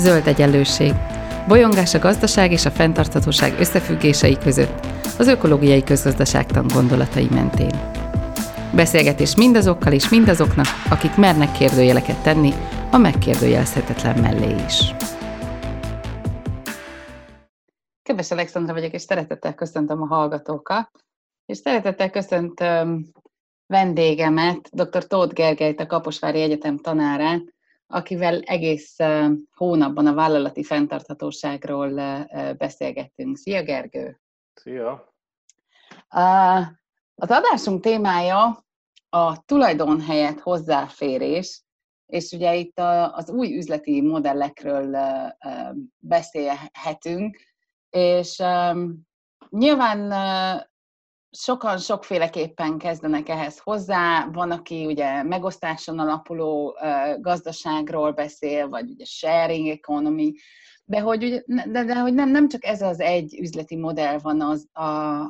Zöld egyenlőség. Bolyongás a gazdaság és a fenntarthatóság összefüggései között, az ökológiai közgazdaságtan gondolatai mentén. Beszélgetés mindazokkal és mindazoknak, akik mernek kérdőjeleket tenni, a megkérdőjelezhetetlen mellé is. Kedves Alexandra vagyok, és szeretettel köszöntöm a hallgatókat, és szeretettel köszöntöm vendégemet, dr. Tóth Gergelyt, a Kaposvári Egyetem tanárát, akivel egész hónapban a vállalati fenntarthatóságról beszélgettünk. Szia, Gergő! Szia! Az adásunk témája a tulajdonhelyet hozzáférés, és ugye itt az új üzleti modellekről beszélhetünk, és nyilván sokan sokféleképpen kezdenek ehhez hozzá. Van, aki ugye megosztáson alapuló gazdaságról beszél, vagy ugye sharing economy, de hogy, de, de hogy nem, nem csak ez az egy üzleti modell van az, a,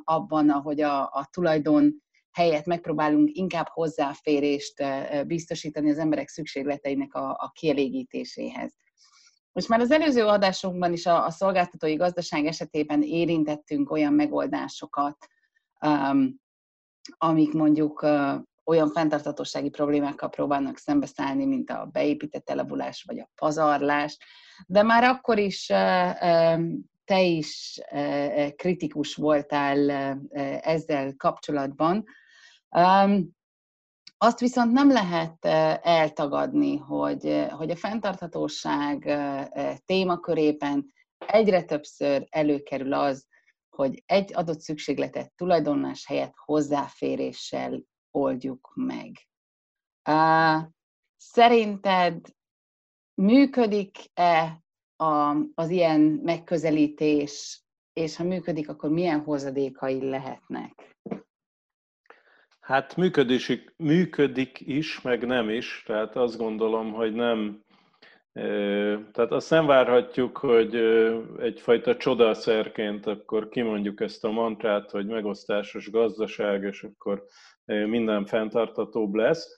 abban, ahogy a, a tulajdon helyett megpróbálunk inkább hozzáférést biztosítani az emberek szükségleteinek a, a kielégítéséhez. Most már az előző adásunkban is a, a szolgáltatói gazdaság esetében érintettünk olyan megoldásokat, amik mondjuk olyan fenntartatósági problémákkal próbálnak szembeszállni, mint a beépített elavulás vagy a pazarlás, de már akkor is te is kritikus voltál ezzel kapcsolatban. Azt viszont nem lehet eltagadni, hogy, hogy a fenntarthatóság témakörében egyre többször előkerül az, hogy egy adott szükségletet tulajdonlás helyett hozzáféréssel oldjuk meg. Szerinted működik-e a, az ilyen megközelítés, és ha működik, akkor milyen hozadékai lehetnek? Hát működik, működik is, meg nem is. Tehát azt gondolom, hogy nem. Tehát azt nem várhatjuk, hogy egyfajta csodaszerként akkor kimondjuk ezt a mantrát, hogy megosztásos gazdaság, és akkor minden fenntartatóbb lesz.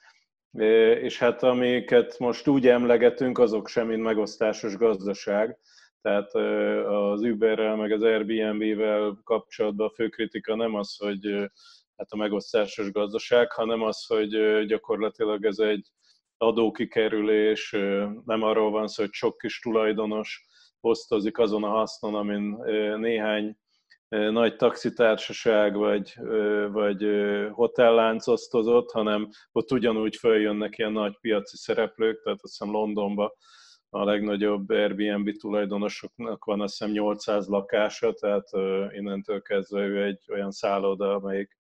És hát amiket most úgy emlegetünk, azok sem, mint megosztásos gazdaság. Tehát az Uberrel, meg az Airbnb-vel kapcsolatban a fő kritika nem az, hogy hát a megosztásos gazdaság, hanem az, hogy gyakorlatilag ez egy adókikerülés, nem arról van szó, hogy sok kis tulajdonos osztozik azon a hasznon, amin néhány nagy taxitársaság vagy, vagy hotellánc osztozott, hanem ott ugyanúgy följönnek ilyen nagy piaci szereplők, tehát azt hiszem Londonban a legnagyobb Airbnb tulajdonosoknak van azt hiszem 800 lakása, tehát innentől kezdve ő egy olyan szálloda, amelyik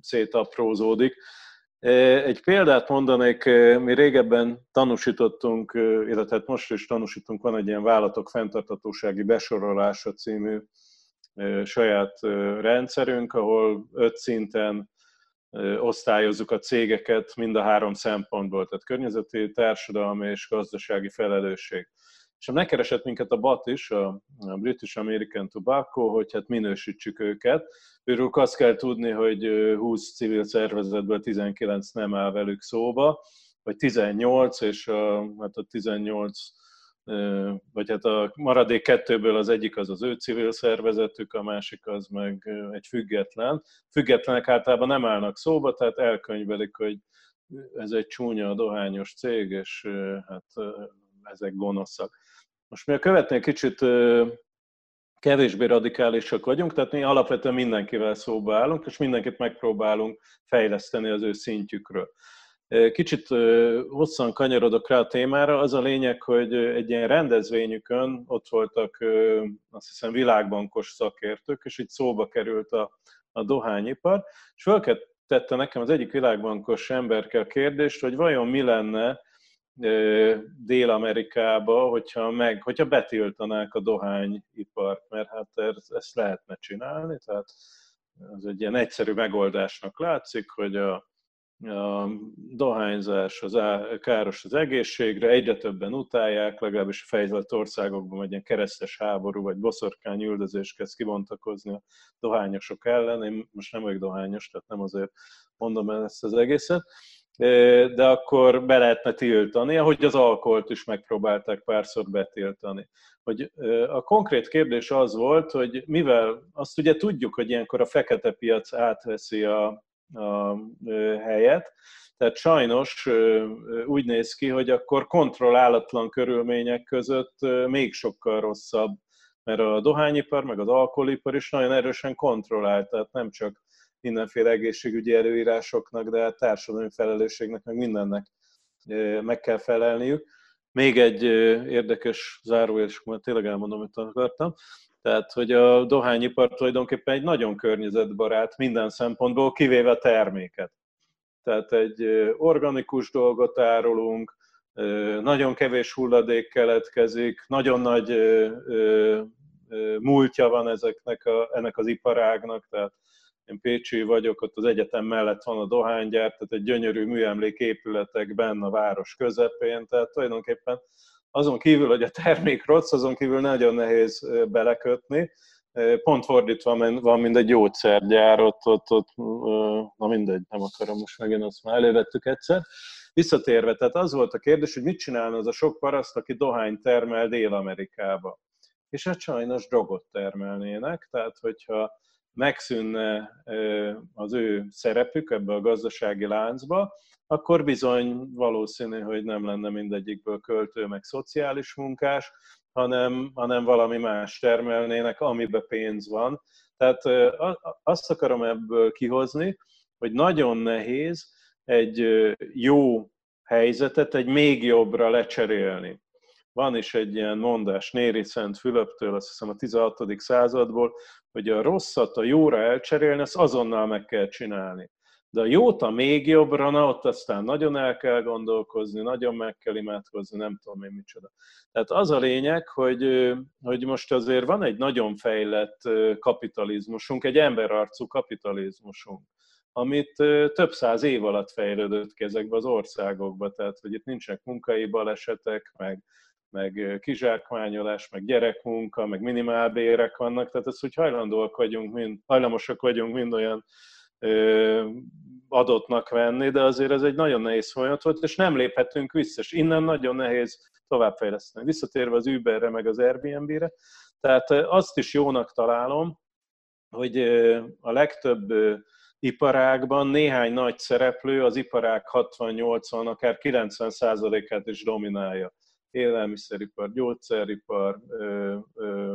szétaprózódik. Egy példát mondanék, mi régebben tanúsítottunk, illetve hát most is tanúsítunk, van egy ilyen vállalatok fenntartatósági besorolása című saját rendszerünk, ahol öt szinten osztályozzuk a cégeket mind a három szempontból, tehát környezeti, társadalmi és gazdasági felelősség. És megkeresett minket a BAT is, a British American Tobacco, hogy hát minősítsük őket. Őrük azt kell tudni, hogy 20 civil szervezetből 19 nem áll velük szóba, vagy 18, és a, hát a 18 vagy hát a maradék kettőből az egyik az az ő civil szervezetük, a másik az meg egy független. Függetlenek általában nem állnak szóba, tehát elkönyvelik, hogy ez egy csúnya, dohányos cég, és hát ezek gonoszak. Most mi a követnél kicsit kevésbé radikálisak vagyunk, tehát mi alapvetően mindenkivel szóba állunk, és mindenkit megpróbálunk fejleszteni az ő szintjükről. Kicsit hosszan kanyarodok rá a témára. Az a lényeg, hogy egy ilyen rendezvényükön ott voltak azt hiszem világbankos szakértők, és itt szóba került a, a dohányipar, és föltette nekem az egyik világbankos emberke a kérdést, hogy vajon mi lenne Dél-Amerikába, hogyha, meg, hogyha betiltanák a dohányipart, mert hát ezt lehetne csinálni, tehát ez egy ilyen egyszerű megoldásnak látszik, hogy a a dohányzás az á, káros az egészségre, egyre többen utálják, legalábbis a fejlett országokban egy ilyen keresztes háború vagy boszorkány üldözés kezd kibontakozni a dohányosok ellen. Én most nem vagyok dohányos, tehát nem azért mondom ezt az egészet. De akkor be lehetne tiltani, ahogy az alkoholt is megpróbálták párszor betiltani. Hogy a konkrét kérdés az volt, hogy mivel azt ugye tudjuk, hogy ilyenkor a fekete piac átveszi a, a helyet, tehát sajnos úgy néz ki, hogy akkor kontrollálatlan körülmények között még sokkal rosszabb, mert a dohányipar, meg az alkoholipar is nagyon erősen kontrollált, tehát nem csak mindenféle egészségügyi előírásoknak, de társadalmi felelősségnek, meg mindennek meg kell felelniük. Még egy érdekes zárójel, és majd tényleg elmondom, amit akartam. Tehát, hogy a dohányipar tulajdonképpen egy nagyon környezetbarát minden szempontból, kivéve a terméket. Tehát egy organikus dolgot árulunk, nagyon kevés hulladék keletkezik, nagyon nagy múltja van ezeknek a, ennek az iparágnak, tehát én Pécsi vagyok, ott az egyetem mellett van a dohánygyár, tehát egy gyönyörű műemlék épületekben a város közepén, tehát tulajdonképpen azon kívül, hogy a termék rossz, azon kívül nagyon nehéz belekötni. Pont fordítva van, mint egy gyógyszergyár, ott, ott, ott, na mindegy, nem akarom most megint, azt már elővettük egyszer. Visszatérve, tehát az volt a kérdés, hogy mit csinálna az a sok paraszt, aki dohány termel Dél-Amerikába. És hát sajnos drogot termelnének, tehát hogyha megszűnne az ő szerepük ebbe a gazdasági láncba, akkor bizony valószínű, hogy nem lenne mindegyikből költő, meg szociális munkás, hanem, hanem valami más termelnének, amiben pénz van. Tehát azt akarom ebből kihozni, hogy nagyon nehéz egy jó helyzetet egy még jobbra lecserélni. Van is egy ilyen mondás Néri Szent Fülöptől, azt hiszem a 16. századból, hogy a rosszat a jóra elcserélni, azt azonnal meg kell csinálni. De a jót a még jobbra, na ott aztán nagyon el kell gondolkozni, nagyon meg kell imádkozni, nem tudom én micsoda. Tehát az a lényeg, hogy, hogy most azért van egy nagyon fejlett kapitalizmusunk, egy emberarcú kapitalizmusunk, amit több száz év alatt fejlődött ki ezekbe az országokba, tehát hogy itt nincsenek munkai balesetek, meg meg kizsákmányolás, meg gyerekmunka, meg minimálbérek vannak, tehát ez, hogy hajlandóak vagyunk, mind, hajlamosak vagyunk mind olyan ö, adottnak venni, de azért ez egy nagyon nehéz folyamat volt, és nem léphetünk vissza, és innen nagyon nehéz továbbfejleszteni. Visszatérve az Uberre, meg az Airbnb-re, tehát azt is jónak találom, hogy a legtöbb iparágban néhány nagy szereplő az iparág 60-80, akár 90%-át is dominálja élelmiszeripar, gyógyszeripar,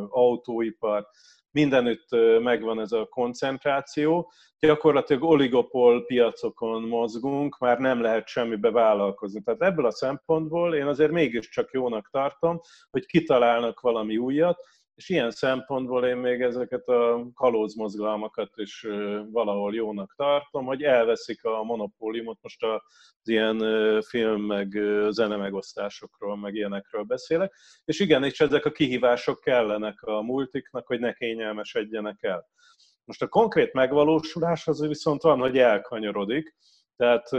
autóipar, mindenütt megvan ez a koncentráció. Gyakorlatilag oligopol piacokon mozgunk, már nem lehet semmibe vállalkozni. Tehát ebből a szempontból én azért mégiscsak jónak tartom, hogy kitalálnak valami újat, és ilyen szempontból én még ezeket a kalózmozgalmakat is valahol jónak tartom, hogy elveszik a monopóliumot, most az ilyen film meg zene megosztásokról, meg ilyenekről beszélek, és igen, és ezek a kihívások kellenek a multiknak, hogy ne kényelmesedjenek el. Most a konkrét megvalósulás az viszont van, hogy elkanyarodik, tehát,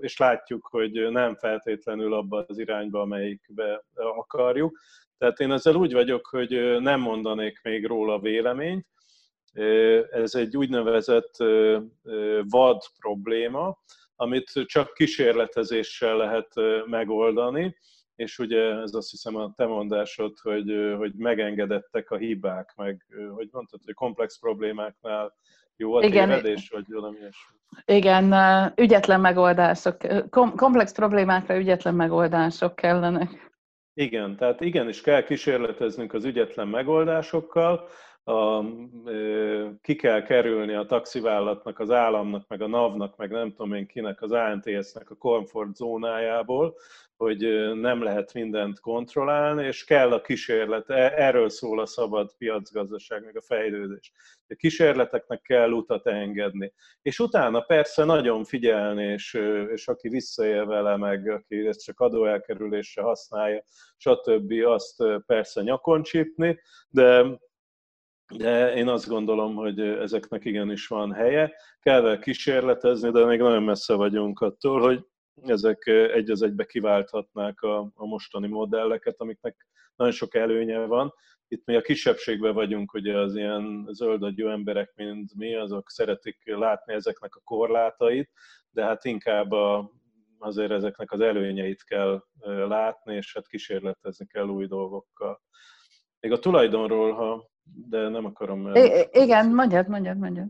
és látjuk, hogy nem feltétlenül abba az irányba, amelyikbe akarjuk. Tehát én ezzel úgy vagyok, hogy nem mondanék még róla véleményt. Ez egy úgynevezett vad probléma, amit csak kísérletezéssel lehet megoldani, és ugye ez azt hiszem a te mondásod, hogy, hogy megengedettek a hibák, meg hogy mondtad, hogy komplex problémáknál jó a Igen. tévedés, vagy valami ilyesmi. Igen, ügyetlen megoldások, komplex problémákra ügyetlen megoldások kellenek. Igen, tehát igenis kell kísérleteznünk az ügyetlen megoldásokkal, a, ki kell kerülni a taxivállalatnak, az államnak, meg a NAV-nak, meg nem tudom én kinek, az ANTS-nek a komfort zónájából, hogy nem lehet mindent kontrollálni, és kell a kísérlet, e, erről szól a szabad piacgazdaság, meg a fejlődés. A kísérleteknek kell utat engedni. És utána persze nagyon figyelni, és, és aki visszaél vele, meg aki ezt csak adóelkerülésre használja, stb. azt persze nyakon csípni, de de én azt gondolom, hogy ezeknek igenis van helye. Kell kísérletezni, de még nagyon messze vagyunk attól, hogy ezek egy az egybe kiválthatnák a, a mostani modelleket, amiknek nagyon sok előnye van. Itt mi a kisebbségben vagyunk, hogy az ilyen zöldagyú emberek, mint mi, azok szeretik látni ezeknek a korlátait, de hát inkább a azért ezeknek az előnyeit kell látni, és hát kísérletezni kell új dolgokkal. Még a tulajdonról, ha, de nem akarom... I- igen, mondjad, mondjad, mondjad.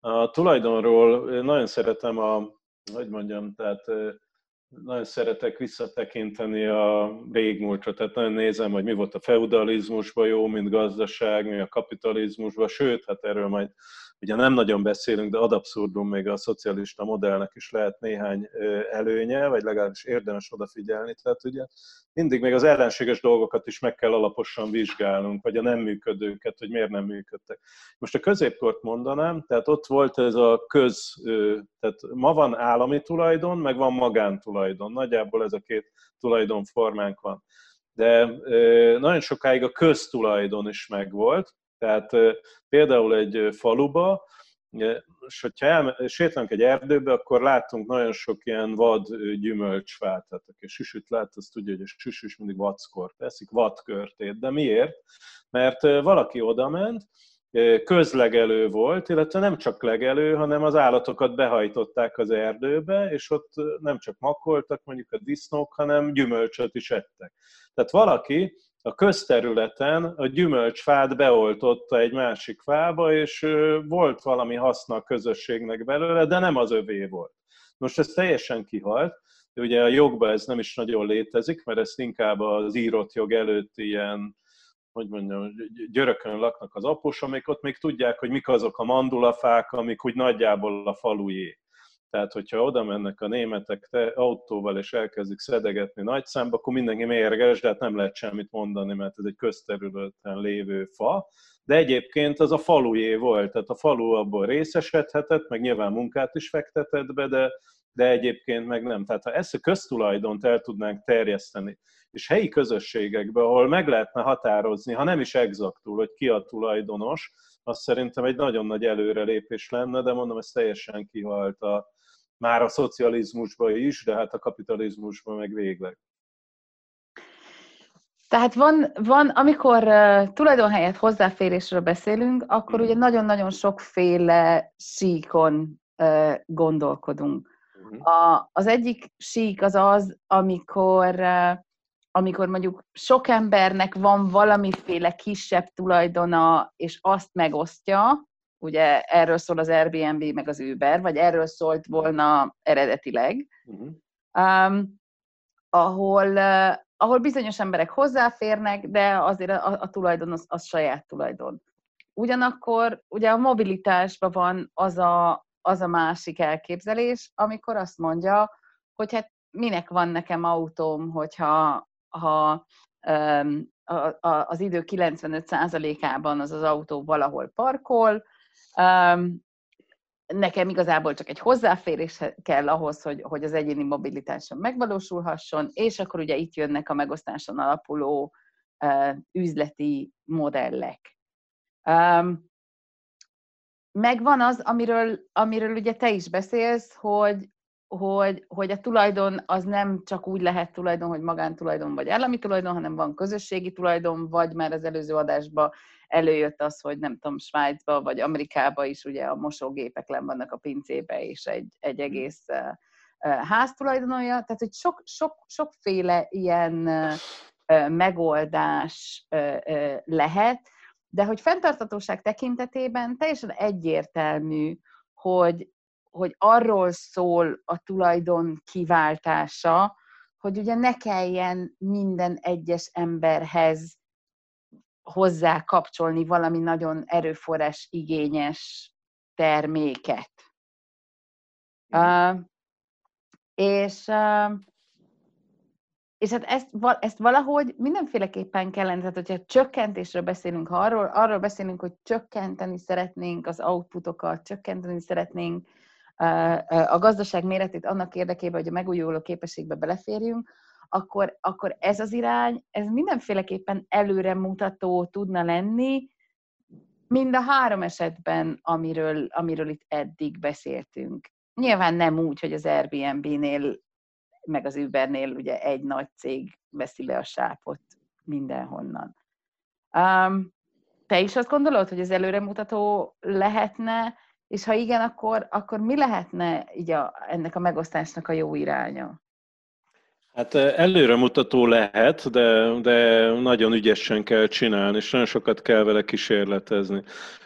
A tulajdonról nagyon szeretem a, hogy mondjam, tehát nagyon szeretek visszatekinteni a régmúltra, tehát nagyon nézem, hogy mi volt a feudalizmusban jó, mint gazdaság, mi a kapitalizmusban, sőt, hát erről majd ugye nem nagyon beszélünk, de ad abszurdum még a szocialista modellnek is lehet néhány előnye, vagy legalábbis érdemes odafigyelni. Tehát ugye mindig még az ellenséges dolgokat is meg kell alaposan vizsgálnunk, vagy a nem működőket, hogy miért nem működtek. Most a középkort mondanám, tehát ott volt ez a köz, tehát ma van állami tulajdon, meg van magántulajdon. Nagyjából ez a két tulajdonformánk van. De nagyon sokáig a köztulajdon is megvolt, tehát például egy faluba, és hogyha el, egy erdőbe, akkor látunk nagyon sok ilyen vad gyümölcsfát. Tehát aki süsüt lát, az tudja, hogy a süsüs mindig vackor teszik, vadkörtét. De miért? Mert valaki odament, közlegelő volt, illetve nem csak legelő, hanem az állatokat behajtották az erdőbe, és ott nem csak makoltak mondjuk a disznók, hanem gyümölcsöt is ettek. Tehát valaki a közterületen a gyümölcsfát beoltotta egy másik fába, és volt valami haszna a közösségnek belőle, de nem az övé volt. Most ez teljesen kihalt, de ugye a jogban ez nem is nagyon létezik, mert ezt inkább az írott jog előtt ilyen, hogy mondjam, györökön laknak az amik ott még tudják, hogy mik azok a mandulafák, amik úgy nagyjából a falujé. Tehát, hogyha oda mennek a németek te, autóval és elkezdik szedegetni nagy számba, akkor mindenki mérges, de hát nem lehet semmit mondani, mert ez egy közterületen lévő fa. De egyébként az a falujé volt, tehát a falu abból részesedhetett, meg nyilván munkát is fektetett be, de, de egyébként meg nem. Tehát ha ezt a köztulajdont el tudnánk terjeszteni, és helyi közösségekben, ahol meg lehetne határozni, ha nem is exaktul, hogy ki a tulajdonos, az szerintem egy nagyon nagy előrelépés lenne, de mondom, ez teljesen kihalt a, már a szocializmusban is, de hát a kapitalizmusban meg végleg. Tehát van, van amikor uh, tulajdonhelyet hozzáférésről beszélünk, akkor ugye mhm. nagyon-nagyon sokféle síkon uh, gondolkodunk. Uh-huh. A, az egyik sík az az, amikor, uh, amikor mondjuk sok embernek van valamiféle kisebb tulajdona, és azt megosztja, ugye erről szól az Airbnb meg az Uber, vagy erről szólt volna eredetileg, uh-huh. um, ahol, uh, ahol bizonyos emberek hozzáférnek, de azért a, a tulajdon az, az saját tulajdon. Ugyanakkor ugye a mobilitásban van az a, az a másik elképzelés, amikor azt mondja, hogy hát minek van nekem autóm, hogyha ha, um, a, a, az idő 95%-ában az az autó valahol parkol, Um, nekem igazából csak egy hozzáférés kell ahhoz, hogy, hogy az egyéni mobilitásom megvalósulhasson, és akkor ugye itt jönnek a megosztáson alapuló uh, üzleti modellek. Um, megvan az, amiről, amiről ugye te is beszélsz, hogy, hogy, hogy a tulajdon az nem csak úgy lehet tulajdon, hogy magántulajdon vagy állami tulajdon, hanem van közösségi tulajdon, vagy már az előző adásban előjött az, hogy nem tudom, Svájcba vagy Amerikába is ugye a mosógépek len vannak a pincébe, és egy, egy hmm. egész ház tulajdonolja. Tehát, hogy sok, sok, sokféle ilyen megoldás lehet, de hogy fenntartatóság tekintetében teljesen egyértelmű, hogy, hogy arról szól a tulajdon kiváltása, hogy ugye ne kelljen minden egyes emberhez hozzá kapcsolni valami nagyon erőforrás igényes terméket. Uh, és, uh, és hát ezt, ezt valahogy mindenféleképpen kellene, tehát hogyha csökkentésről beszélünk, ha arról, arról beszélünk, hogy csökkenteni szeretnénk az outputokat, csökkenteni szeretnénk uh, a gazdaság méretét annak érdekében, hogy a megújuló képességbe beleférjünk, akkor, akkor ez az irány, ez mindenféleképpen előremutató tudna lenni, mind a három esetben, amiről, amiről itt eddig beszéltünk. Nyilván nem úgy, hogy az Airbnb-nél, meg az Ubernél ugye egy nagy cég veszi be a sápot mindenhonnan. Um, te is azt gondolod, hogy ez előremutató lehetne, és ha igen, akkor, akkor mi lehetne így a, ennek a megosztásnak a jó iránya? Hát előremutató lehet, de, de nagyon ügyesen kell csinálni, és nagyon sokat kell vele kísérletezni.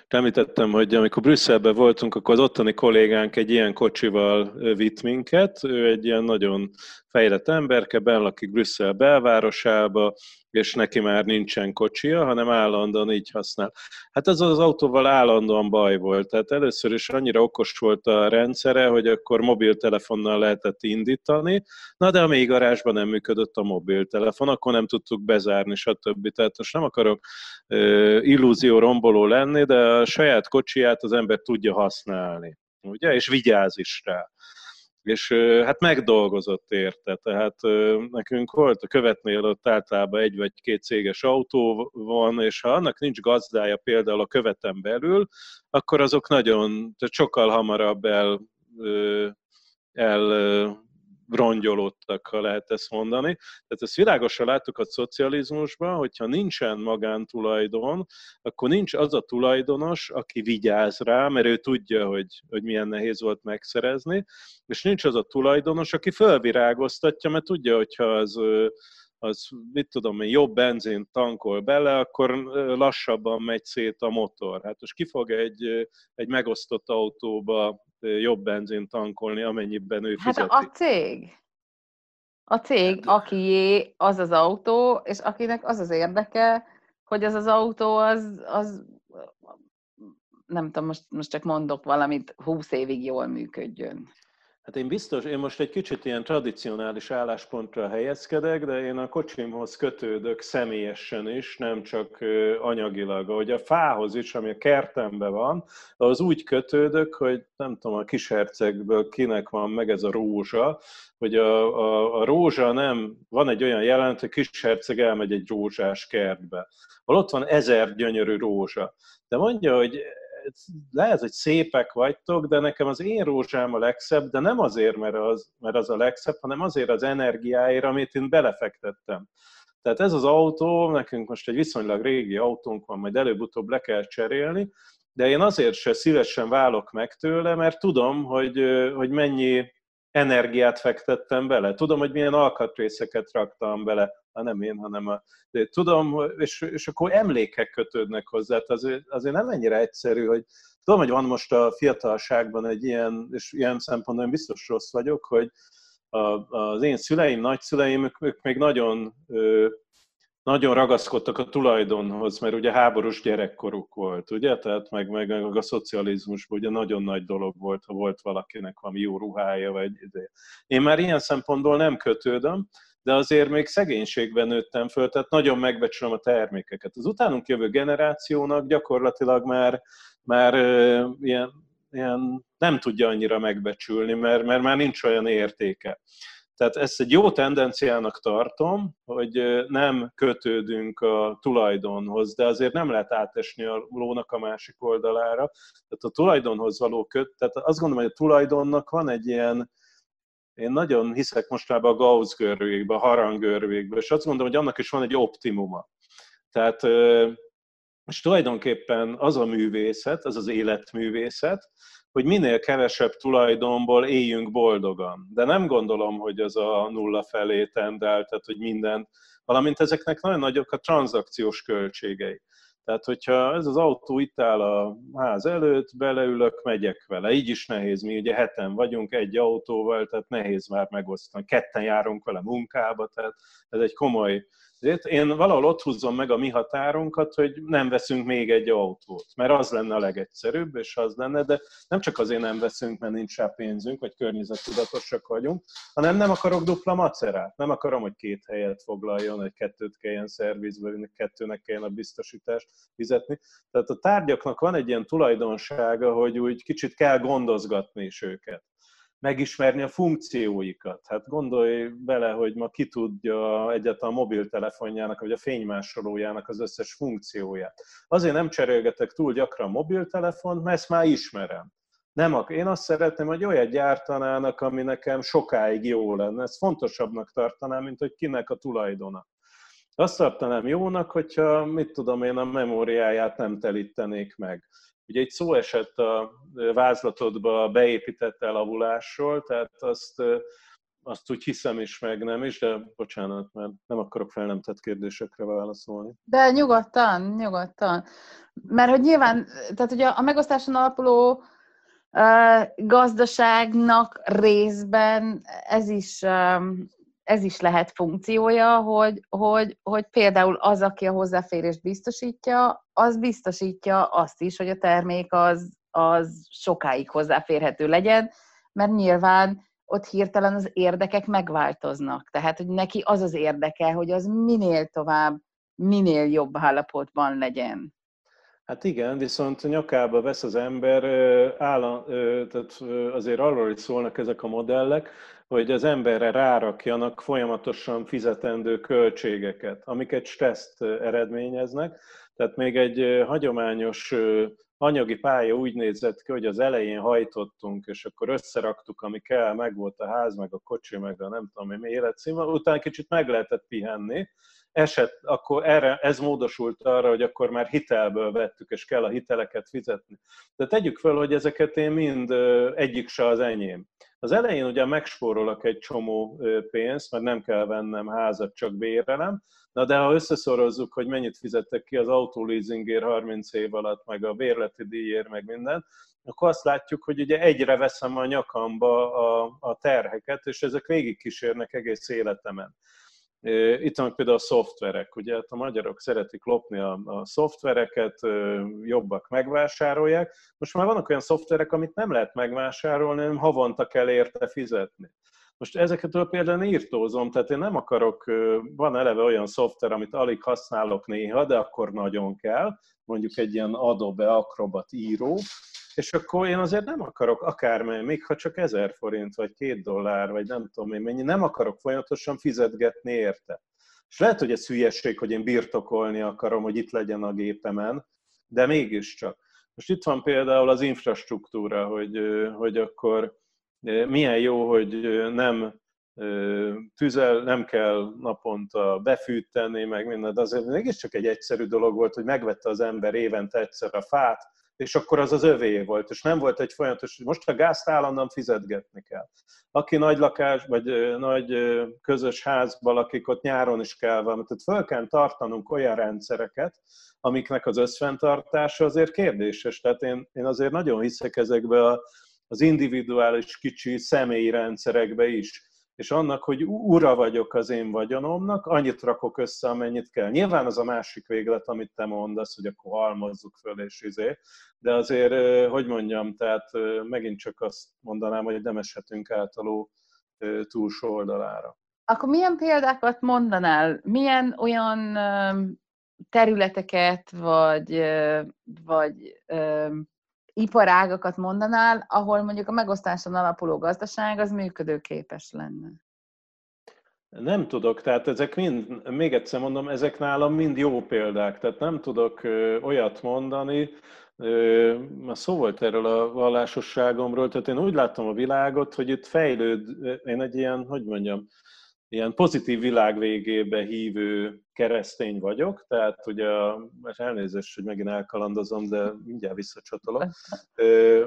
Említettem, hogy amikor Brüsszelben voltunk, akkor az ottani kollégánk egy ilyen kocsival vitt minket. Ő egy ilyen nagyon fejlett emberke, benn lakik Brüsszel belvárosába, és neki már nincsen kocsia, hanem állandóan így használ. Hát ez az autóval állandóan baj volt. Tehát először is annyira okos volt a rendszere, hogy akkor mobiltelefonnal lehetett indítani, na de a mély garázsban nem működött a mobiltelefon, akkor nem tudtuk bezárni, stb. Tehát most nem akarok illúzió romboló lenni, de a saját kocsiját az ember tudja használni, ugye, és vigyáz is rá és hát megdolgozott érte, tehát nekünk volt a követnél ott általában egy vagy két céges autó van, és ha annak nincs gazdája például a követen belül, akkor azok nagyon, tehát sokkal hamarabb el, el rongyolódtak, ha lehet ezt mondani. Tehát ezt világosan láttuk a szocializmusban, hogyha nincsen magántulajdon, akkor nincs az a tulajdonos, aki vigyáz rá, mert ő tudja, hogy, hogy milyen nehéz volt megszerezni, és nincs az a tulajdonos, aki fölvirágoztatja, mert tudja, hogyha az az, mit tudom én, jobb benzin tankol bele, akkor lassabban megy szét a motor. Hát most ki fog egy, egy megosztott autóba jobb benzin tankolni, amennyiben ő fizeti. Hát a cég. A cég, hát- akié az az autó, és akinek az az érdeke, hogy az az autó az, az nem tudom, most, most csak mondok valamit, 20 évig jól működjön. Hát én biztos, én most egy kicsit ilyen tradicionális álláspontra helyezkedek, de én a kocsimhoz kötődök személyesen is, nem csak anyagilag. Ahogy a fához is, ami a kertemben van, az úgy kötődök, hogy nem tudom, a kishercegből kinek van meg ez a rózsa, hogy a, a, a rózsa nem, van egy olyan jelent, hogy kisherceg elmegy egy rózsás kertbe. Ott van ezer gyönyörű rózsa. De mondja, hogy lehet, hogy szépek vagytok, de nekem az én rózsám a legszebb, de nem azért, mert az, mert az a legszebb, hanem azért az energiáért, amit én belefektettem. Tehát ez az autó, nekünk most egy viszonylag régi autónk van, majd előbb-utóbb le kell cserélni, de én azért se szívesen válok meg tőle, mert tudom, hogy, hogy mennyi energiát fektettem bele. Tudom, hogy milyen alkatrészeket raktam bele, ha nem én, hanem a... De tudom, és, és akkor emlékek kötődnek hozzá. Tehát azért, azért nem ennyire egyszerű, hogy tudom, hogy van most a fiatalságban egy ilyen, és ilyen szempontból én biztos rossz vagyok, hogy a, az én szüleim, nagyszüleim, ők, ők még nagyon nagyon ragaszkodtak a tulajdonhoz, mert ugye háborús gyerekkoruk volt, ugye? Tehát meg, meg, a szocializmusban ugye nagyon nagy dolog volt, ha volt valakinek valami jó ruhája, vagy ide. Én már ilyen szempontból nem kötődöm, de azért még szegénységben nőttem föl, tehát nagyon megbecsülöm a termékeket. Az utánunk jövő generációnak gyakorlatilag már, már ilyen, ilyen nem tudja annyira megbecsülni, mert, mert már nincs olyan értéke. Tehát ezt egy jó tendenciának tartom, hogy nem kötődünk a tulajdonhoz, de azért nem lehet átesni a lónak a másik oldalára. Tehát a tulajdonhoz való köt, tehát azt gondolom, hogy a tulajdonnak van egy ilyen, én nagyon hiszek mostában a Gauss görvékbe, a harang görvékbe, és azt gondolom, hogy annak is van egy optimuma. Tehát és tulajdonképpen az a művészet, az az életművészet, hogy minél kevesebb tulajdonból éljünk boldogan. De nem gondolom, hogy ez a nulla felé tendál, tehát hogy minden, valamint ezeknek nagyon nagyok a tranzakciós költségei. Tehát, hogyha ez az autó itt áll a ház előtt, beleülök, megyek vele. Így is nehéz, mi ugye heten vagyunk egy autóval, tehát nehéz már megosztani. Ketten járunk vele munkába, tehát ez egy komoly én valahol ott húzom meg a mi határunkat, hogy nem veszünk még egy autót, mert az lenne a legegyszerűbb, és az lenne, de nem csak azért nem veszünk, mert nincs rá pénzünk, vagy környezettudatosak vagyunk, hanem nem akarok dupla macerát. Nem akarom, hogy két helyet foglaljon, egy kettőt kelljen szervizbe, kettőnek kelljen a biztosítást fizetni. Tehát a tárgyaknak van egy ilyen tulajdonsága, hogy úgy kicsit kell gondozgatni is őket megismerni a funkcióikat. Hát gondolj bele, hogy ma ki tudja egyáltalán a mobiltelefonjának, vagy a fénymásolójának az összes funkcióját. Azért nem cserélgetek túl gyakran mobiltelefont, mert ezt már ismerem. Nem, én azt szeretném, hogy olyat gyártanának, ami nekem sokáig jó lenne. Ezt fontosabbnak tartanám, mint hogy kinek a tulajdona. Azt tartanám jónak, hogyha, mit tudom én, a memóriáját nem telítenék meg Ugye egy szó esett a vázlatodba beépített elavulásról, tehát azt azt úgy hiszem is, meg nem is, de bocsánat, mert nem akarok fel nem tett kérdésekre válaszolni. De nyugodtan, nyugodtan. Mert hogy nyilván, tehát ugye a megosztáson alapuló gazdaságnak részben ez is, ez is lehet funkciója, hogy, hogy, hogy például az, aki a hozzáférést biztosítja, az biztosítja azt is, hogy a termék az, az sokáig hozzáférhető legyen, mert nyilván ott hirtelen az érdekek megváltoznak. Tehát, hogy neki az az érdeke, hogy az minél tovább, minél jobb állapotban legyen. Hát igen, viszont nyakába vesz az ember, állam, tehát azért arról is szólnak ezek a modellek, hogy az emberre rárakjanak folyamatosan fizetendő költségeket, amiket stresszt eredményeznek. Tehát még egy hagyományos anyagi pálya úgy nézett ki, hogy az elején hajtottunk, és akkor összeraktuk, ami kell, meg volt a ház, meg a kocsi, meg a nem tudom mi életszínvonal, utána kicsit meg lehetett pihenni, eset, akkor erre, ez módosult arra, hogy akkor már hitelből vettük, és kell a hiteleket fizetni. De tegyük fel, hogy ezeket én mind egyik se az enyém. Az elején ugye megspórolok egy csomó pénzt, mert nem kell vennem házat, csak bérelem, Na de ha összeszorozzuk, hogy mennyit fizettek ki az autóleasingért 30 év alatt, meg a bérleti díjért, meg minden, akkor azt látjuk, hogy ugye egyre veszem a nyakamba a, a terheket, és ezek végigkísérnek egész életemen. Itt van például a szoftverek, ugye hát a magyarok szeretik lopni a, a szoftvereket, jobbak megvásárolják. Most már vannak olyan szoftverek, amit nem lehet megvásárolni, hanem havonta kell érte fizetni. Most ezeketől például írtózom, tehát én nem akarok, van eleve olyan szoftver, amit alig használok néha, de akkor nagyon kell, mondjuk egy ilyen Adobe Acrobat író, és akkor én azért nem akarok akármely, még ha csak ezer forint, vagy két dollár, vagy nem tudom én mennyi, nem akarok folyamatosan fizetgetni érte. És lehet, hogy ez hülyeség, hogy én birtokolni akarom, hogy itt legyen a gépemen, de mégiscsak. Most itt van például az infrastruktúra, hogy, hogy akkor milyen jó, hogy nem tüzel, nem kell naponta befűteni, meg minden, de azért mégiscsak egy egyszerű dolog volt, hogy megvette az ember évente egyszer a fát, és akkor az az övé volt, és nem volt egy folyamatos, hogy most a gázt állandóan fizetgetni kell. Aki nagy lakás, vagy nagy közös házban lakik, ott nyáron is kell valami. Tehát föl kell tartanunk olyan rendszereket, amiknek az összfenntartása azért kérdéses. Tehát én, én azért nagyon hiszek ezekbe a az individuális kicsi személyi rendszerekbe is. És annak, hogy ura vagyok az én vagyonomnak, annyit rakok össze, amennyit kell. Nyilván az a másik véglet, amit te mondasz, hogy akkor halmozzuk föl és izé, de azért, hogy mondjam, tehát megint csak azt mondanám, hogy nem eshetünk általó túlsó oldalára. Akkor milyen példákat mondanál? Milyen olyan területeket, vagy, vagy iparágakat mondanál, ahol mondjuk a megosztáson alapuló gazdaság az működőképes lenne? Nem tudok, tehát ezek mind, még egyszer mondom, ezek nálam mind jó példák, tehát nem tudok olyat mondani, Ma szó volt erről a vallásosságomról, tehát én úgy látom a világot, hogy itt fejlőd, én egy ilyen, hogy mondjam, ilyen pozitív világ végébe hívő keresztény vagyok, tehát ugye, mert elnézést, hogy megint elkalandozom, de mindjárt visszacsatolok.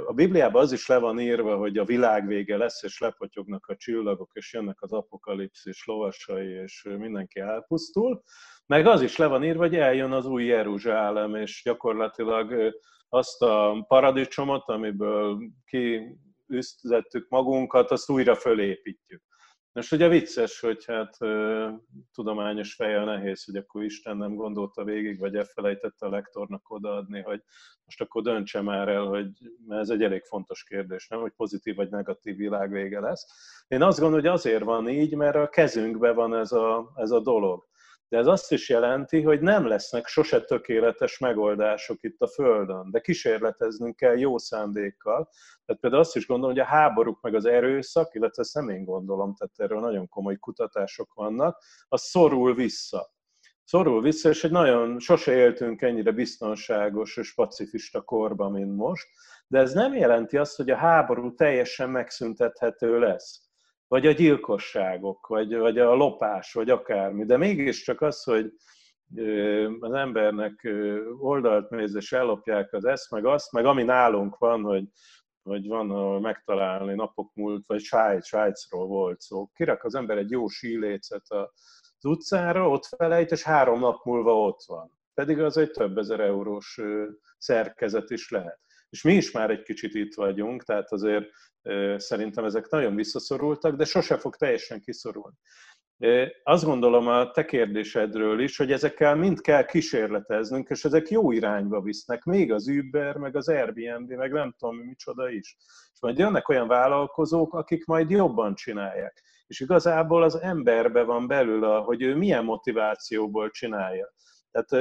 A Bibliában az is le van írva, hogy a világ vége lesz, és lepotyognak a csillagok, és jönnek az apokalipszis lovasai, és mindenki elpusztul. Meg az is le van írva, hogy eljön az új Jeruzsálem, és gyakorlatilag azt a paradicsomot, amiből kiüzdtettük magunkat, azt újra fölépítjük. Most ugye vicces, hogy hát tudományos feje nehéz, hogy akkor Isten nem gondolta végig, vagy elfelejtette a lektornak odaadni, hogy most akkor döntse már el, hogy mert ez egy elég fontos kérdés, nem, hogy pozitív vagy negatív világvége lesz. Én azt gondolom, hogy azért van így, mert a kezünkben van ez a, ez a dolog. De ez azt is jelenti, hogy nem lesznek sose tökéletes megoldások itt a Földön, de kísérleteznünk kell jó szándékkal. Tehát például azt is gondolom, hogy a háborúk meg az erőszak, illetve ezt nem én gondolom, tehát erről nagyon komoly kutatások vannak, az szorul vissza. Szorul vissza, és egy nagyon, sose éltünk ennyire biztonságos és pacifista korban, mint most, de ez nem jelenti azt, hogy a háború teljesen megszüntethető lesz vagy a gyilkosságok, vagy, vagy a lopás, vagy akármi. De mégiscsak az, hogy az embernek oldalt néz, és ellopják az ezt, meg azt, meg ami nálunk van, hogy vagy van ahol megtalálni napok múlt, vagy Svájc, Svájcról volt szó. Kirak az ember egy jó sílécet az utcára, ott felejt, és három nap múlva ott van. Pedig az egy több ezer eurós szerkezet is lehet. És mi is már egy kicsit itt vagyunk, tehát azért szerintem ezek nagyon visszaszorultak, de sose fog teljesen kiszorulni. Azt gondolom a te kérdésedről is, hogy ezekkel mind kell kísérleteznünk, és ezek jó irányba visznek, még az Uber, meg az Airbnb, meg nem tudom micsoda is. És majd jönnek olyan vállalkozók, akik majd jobban csinálják. És igazából az emberbe van belül, hogy ő milyen motivációból csinálja. Tehát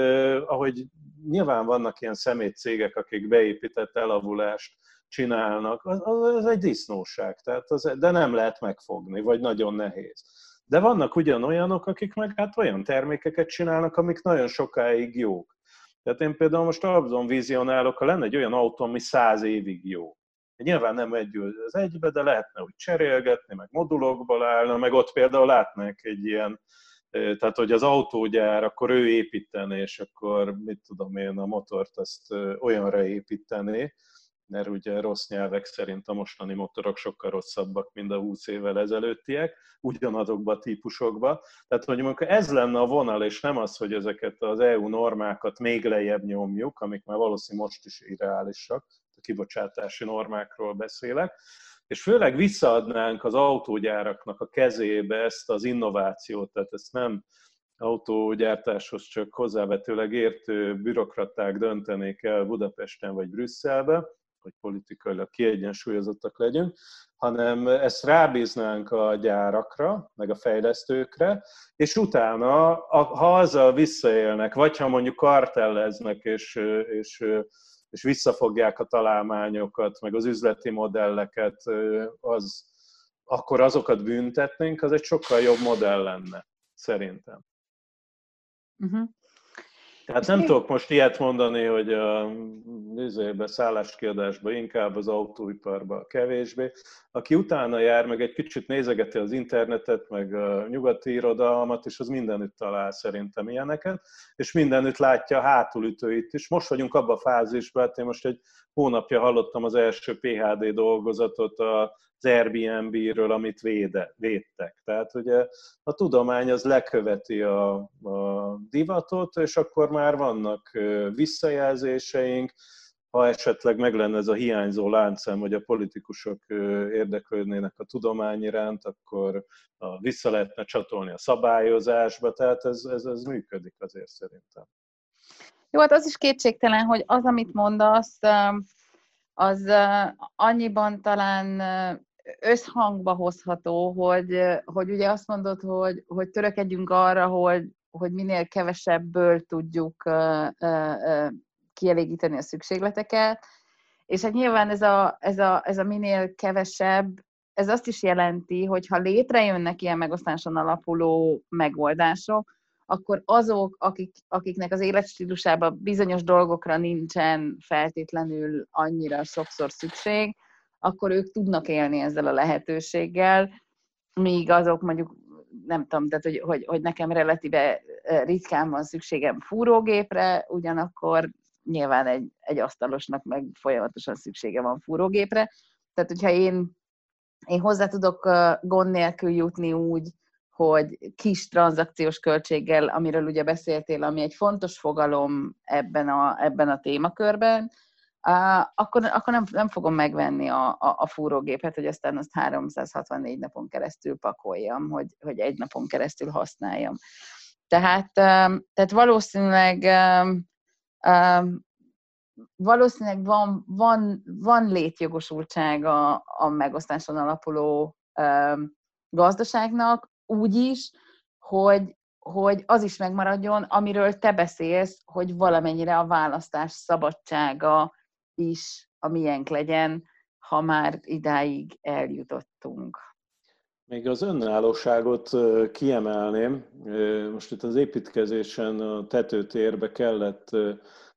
ahogy nyilván vannak ilyen szemét cégek, akik beépített elavulást csinálnak, az, az egy disznóság, tehát az, de nem lehet megfogni, vagy nagyon nehéz. De vannak ugyanolyanok, akik meg hát olyan termékeket csinálnak, amik nagyon sokáig jók. Tehát én például most abban vizionálok, ha lenne egy olyan autó, ami száz évig jó. Nyilván nem egy az egybe, de lehetne úgy cserélgetni, meg modulokból állna, meg ott például látnánk egy ilyen, tehát hogy az autógyár, akkor ő építeni, és akkor mit tudom én, a motort azt olyanra építeni, mert ugye rossz nyelvek szerint a mostani motorok sokkal rosszabbak, mint a 20 évvel ezelőttiek, ugyanazokba a típusokba. Tehát, hogy mondjuk ez lenne a vonal, és nem az, hogy ezeket az EU normákat még lejjebb nyomjuk, amik már valószínűleg most is irreálisak, a kibocsátási normákról beszélek, és főleg visszaadnánk az autógyáraknak a kezébe ezt az innovációt, tehát ezt nem autógyártáshoz csak hozzávetőleg értő bürokraták döntenék el Budapesten vagy Brüsszelbe, hogy politikailag kiegyensúlyozottak legyünk, hanem ezt rábíznánk a gyárakra, meg a fejlesztőkre, és utána, ha azzal visszaélnek, vagy ha mondjuk kartelleznek, és, és, és visszafogják a találmányokat, meg az üzleti modelleket, az, akkor azokat büntetnénk, az egy sokkal jobb modell lenne, szerintem. Uh-huh. Tehát nem tudok most ilyet mondani, hogy a nézőbe, szálláskiadásba inkább, az autóiparba kevésbé. Aki utána jár, meg egy kicsit nézegeti az internetet, meg a nyugati irodalmat, és az mindenütt talál szerintem ilyeneket, és mindenütt látja a hátulütőit is. Most vagyunk abban a fázisban, hát én most egy hónapja hallottam az első PHD dolgozatot a az Airbnb-ről, amit véde, védtek. Tehát ugye a tudomány az leköveti a, a divatot, és akkor már vannak visszajelzéseink, ha esetleg meg lenne ez a hiányzó láncem, hogy a politikusok érdeklődnének a tudomány iránt, akkor vissza lehetne csatolni a szabályozásba, tehát ez, ez, ez működik azért szerintem. Jó, hát az is kétségtelen, hogy az, amit mondasz, az annyiban talán összhangba hozható, hogy, hogy ugye azt mondod, hogy, hogy törekedjünk arra, hogy, hogy minél kevesebből tudjuk kielégíteni a szükségleteket, és hát nyilván ez a, ez a, ez a minél kevesebb, ez azt is jelenti, hogy ha létrejönnek ilyen megosztáson alapuló megoldások, akkor azok, akik, akiknek az életstílusában bizonyos dolgokra nincsen feltétlenül annyira sokszor szükség, akkor ők tudnak élni ezzel a lehetőséggel, míg azok mondjuk nem tudom, tehát hogy, hogy, hogy nekem relatíve ritkán van szükségem fúrógépre, ugyanakkor nyilván egy, egy asztalosnak meg folyamatosan szüksége van fúrógépre. Tehát, hogyha én, én hozzá tudok gond nélkül jutni úgy, hogy kis tranzakciós költséggel, amiről ugye beszéltél, ami egy fontos fogalom ebben a, ebben a témakörben, akkor, akkor nem, nem fogom megvenni a, a, a fúrógépet, hogy aztán azt 364 napon keresztül pakoljam, hogy, hogy egy napon keresztül használjam. Tehát, tehát valószínűleg valószínűleg van, van, van létjogosultsága a megosztáson alapuló gazdaságnak úgy is, hogy, hogy az is megmaradjon, amiről te beszélsz, hogy valamennyire a választás szabadsága is a miénk legyen, ha már idáig eljutottunk. Még az önállóságot kiemelném. Most itt az építkezésen a tetőtérbe kellett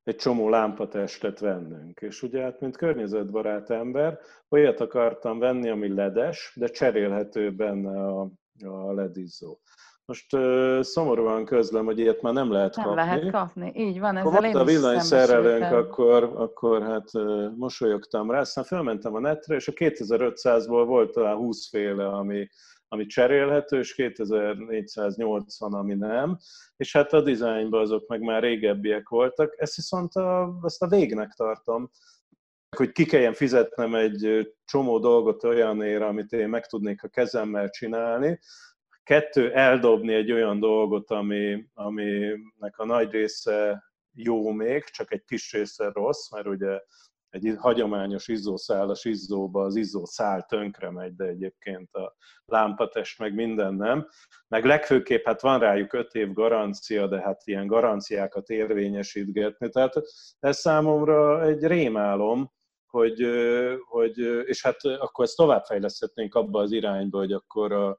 egy csomó lámpatestet vennünk. És ugye hát, mint környezetbarát ember, olyat akartam venni, ami ledes, de cserélhető benne a, a ledizzó. Most uh, szomorúan közlöm, hogy ilyet már nem lehet nem kapni. Nem lehet kapni, így van. Ezzel Akkor a villanyszerelőnk, akkor, akkor hát uh, mosolyogtam rá, aztán felmentem a netre, és a 2500-ból volt talán 20 féle, ami, ami cserélhető, és 2480, ami nem, és hát a dizájnban azok meg már régebbiek voltak. Ezt viszont a, ezt a végnek tartom, hogy ki kelljen fizetnem egy csomó dolgot olyanért, amit én meg tudnék a kezemmel csinálni, kettő, eldobni egy olyan dolgot, ami, aminek a nagy része jó még, csak egy kis része rossz, mert ugye egy hagyományos izzószálas izzóba az izzószál tönkre megy, de egyébként a lámpatest meg minden nem. Meg legfőképp hát van rájuk öt év garancia, de hát ilyen garanciákat érvényesítgetni. Tehát ez számomra egy rémálom, hogy, hogy és hát akkor ezt továbbfejleszthetnénk abba az irányba, hogy akkor a,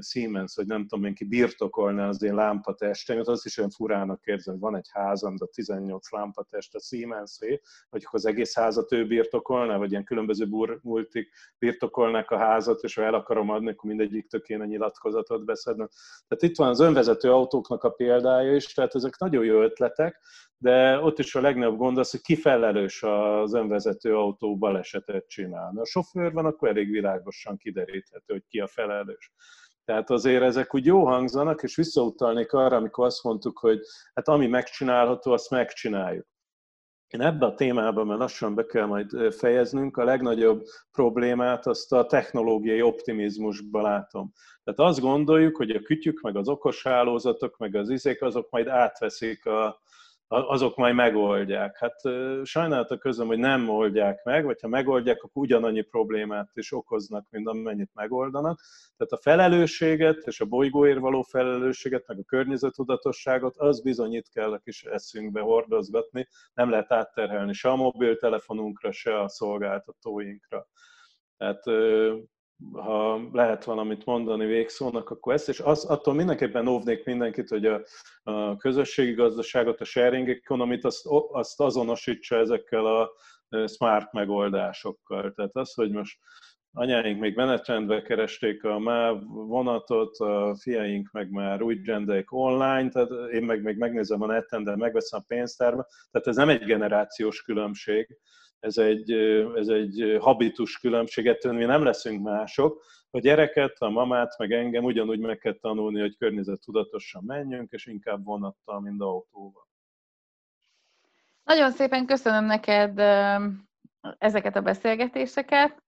Siemens, hogy nem tudom én ki birtokolna az én lámpatestemet, az is olyan furának érzem, hogy van egy házam, de 18 lámpatest a siemens hogy az egész házat ő birtokolná, vagy ilyen különböző multik birtokolnak a házat, és ha el akarom adni, akkor mindegyik tökéne nyilatkozatot beszednek. Tehát itt van az önvezető autóknak a példája is, tehát ezek nagyon jó ötletek, de ott is a legnagyobb gond az, hogy ki felelős az önvezető autó balesetet csinál. Ha a sofőr van, akkor elég világosan kideríthető, hogy ki a felelős. Tehát azért ezek úgy jó hangzanak, és visszautalnék arra, amikor azt mondtuk, hogy hát ami megcsinálható, azt megcsináljuk. Én ebbe a témában, mert lassan be kell majd fejeznünk, a legnagyobb problémát azt a technológiai optimizmusban látom. Tehát azt gondoljuk, hogy a kütyük, meg az okos hálózatok, meg az izék, azok majd átveszik a, azok majd megoldják. Hát sajnálatok közöm, hogy nem oldják meg, vagy ha megoldják, akkor ugyanannyi problémát is okoznak, mint amennyit megoldanak. Tehát a felelősséget és a bolygóért való felelősséget, meg a környezetudatosságot, az bizonyít kell a kis eszünkbe hordozgatni, nem lehet átterhelni se a mobiltelefonunkra, se a szolgáltatóinkra. Tehát ha lehet valamit mondani végszónak, akkor ezt, és az, attól mindenképpen óvnék mindenkit, hogy a, a közösségi gazdaságot, a sharing economy azt, azt azonosítsa ezekkel a smart megoldásokkal. Tehát az, hogy most anyáink még menetrendbe keresték a MÁV vonatot, a fiaink meg már úgy rendelik online, tehát én meg még megnézem a neten, de megveszem a pénztárba. Tehát ez nem egy generációs különbség, ez egy, ez egy habitus különbség, ettől mi nem leszünk mások. A gyereket, a mamát, meg engem ugyanúgy meg kell tanulni, hogy környezet tudatosan menjünk, és inkább vonattal, mint autóval. Nagyon szépen köszönöm neked ezeket a beszélgetéseket.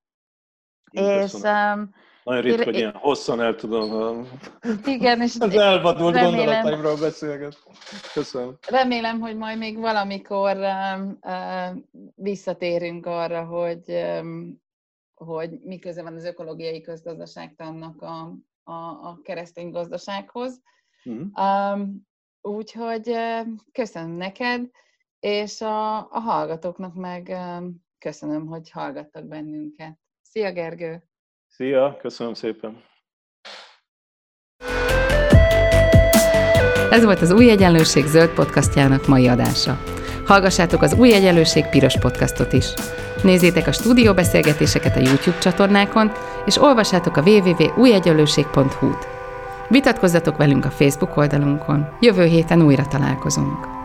Én és köszönöm. Nagyon ritka, hogy ilyen hosszan el tudom igen, és az elvadult remélem, gondolataimról beszélgetni. Köszönöm. Remélem, hogy majd még valamikor uh, visszatérünk arra, hogy, um, hogy mi köze van az ökológiai közgazdaságtannak a, a, a keresztény gazdasághoz. Mm. Um, úgyhogy uh, köszönöm neked, és a, a hallgatóknak meg um, köszönöm, hogy hallgattak bennünket. Szia, Gergő! Szia, köszönöm szépen! Ez volt az Új Egyenlőség zöld podcastjának mai adása. Hallgassátok az Új Egyenlőség piros podcastot is. Nézzétek a stúdióbeszélgetéseket a YouTube csatornákon, és olvassátok a www.újegyenlőség.hu-t. Vitatkozzatok velünk a Facebook oldalunkon. Jövő héten újra találkozunk.